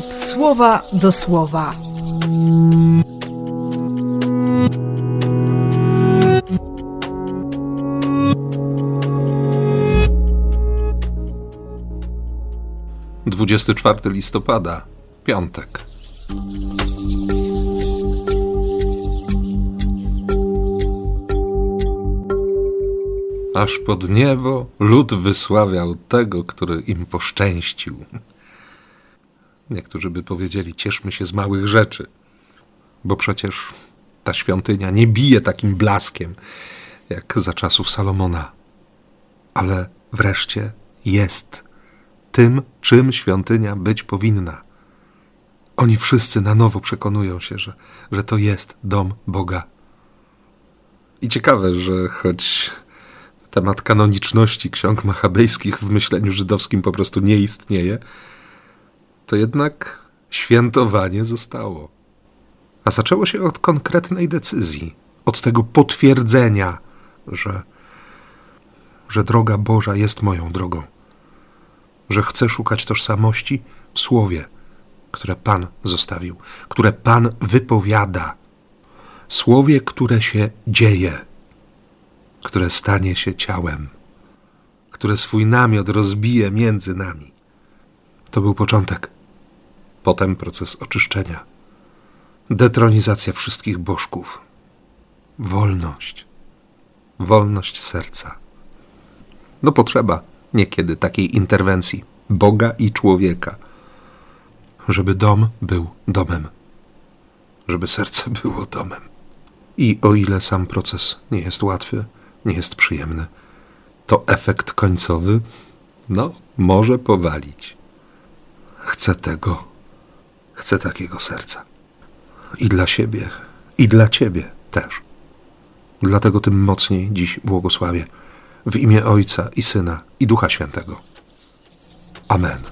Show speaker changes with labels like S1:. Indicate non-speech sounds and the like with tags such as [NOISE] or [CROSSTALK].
S1: słowa do słowa.
S2: Dwudziesty czwarty listopada, piątek. Aż pod niebo lud wysławiał tego, który im poszczęścił. Niektórzy by powiedzieli: cieszmy się z małych rzeczy, bo przecież ta świątynia nie bije takim blaskiem jak za czasów Salomona, ale wreszcie jest tym, czym świątynia być powinna. Oni wszyscy na nowo przekonują się, że, że to jest dom Boga. I ciekawe, że choć temat kanoniczności ksiąg machabejskich w myśleniu żydowskim po prostu nie istnieje, to jednak świętowanie zostało. A zaczęło się od konkretnej decyzji, od tego potwierdzenia, że, że droga Boża jest moją drogą, że chcę szukać tożsamości w słowie, które Pan zostawił, które Pan wypowiada, słowie, które się dzieje, które stanie się ciałem, które swój namiot rozbije między nami. To był początek. Potem proces oczyszczenia, detronizacja wszystkich bożków, wolność, wolność serca. No potrzeba niekiedy takiej interwencji Boga i człowieka, żeby dom był domem, żeby serce [LAUGHS] było domem. I o ile sam proces nie jest łatwy, nie jest przyjemny, to efekt końcowy, no, może powalić. Chcę tego Chcę takiego serca. I dla siebie, i dla Ciebie też. Dlatego tym mocniej dziś błogosławię. W imię Ojca i Syna i Ducha Świętego. Amen.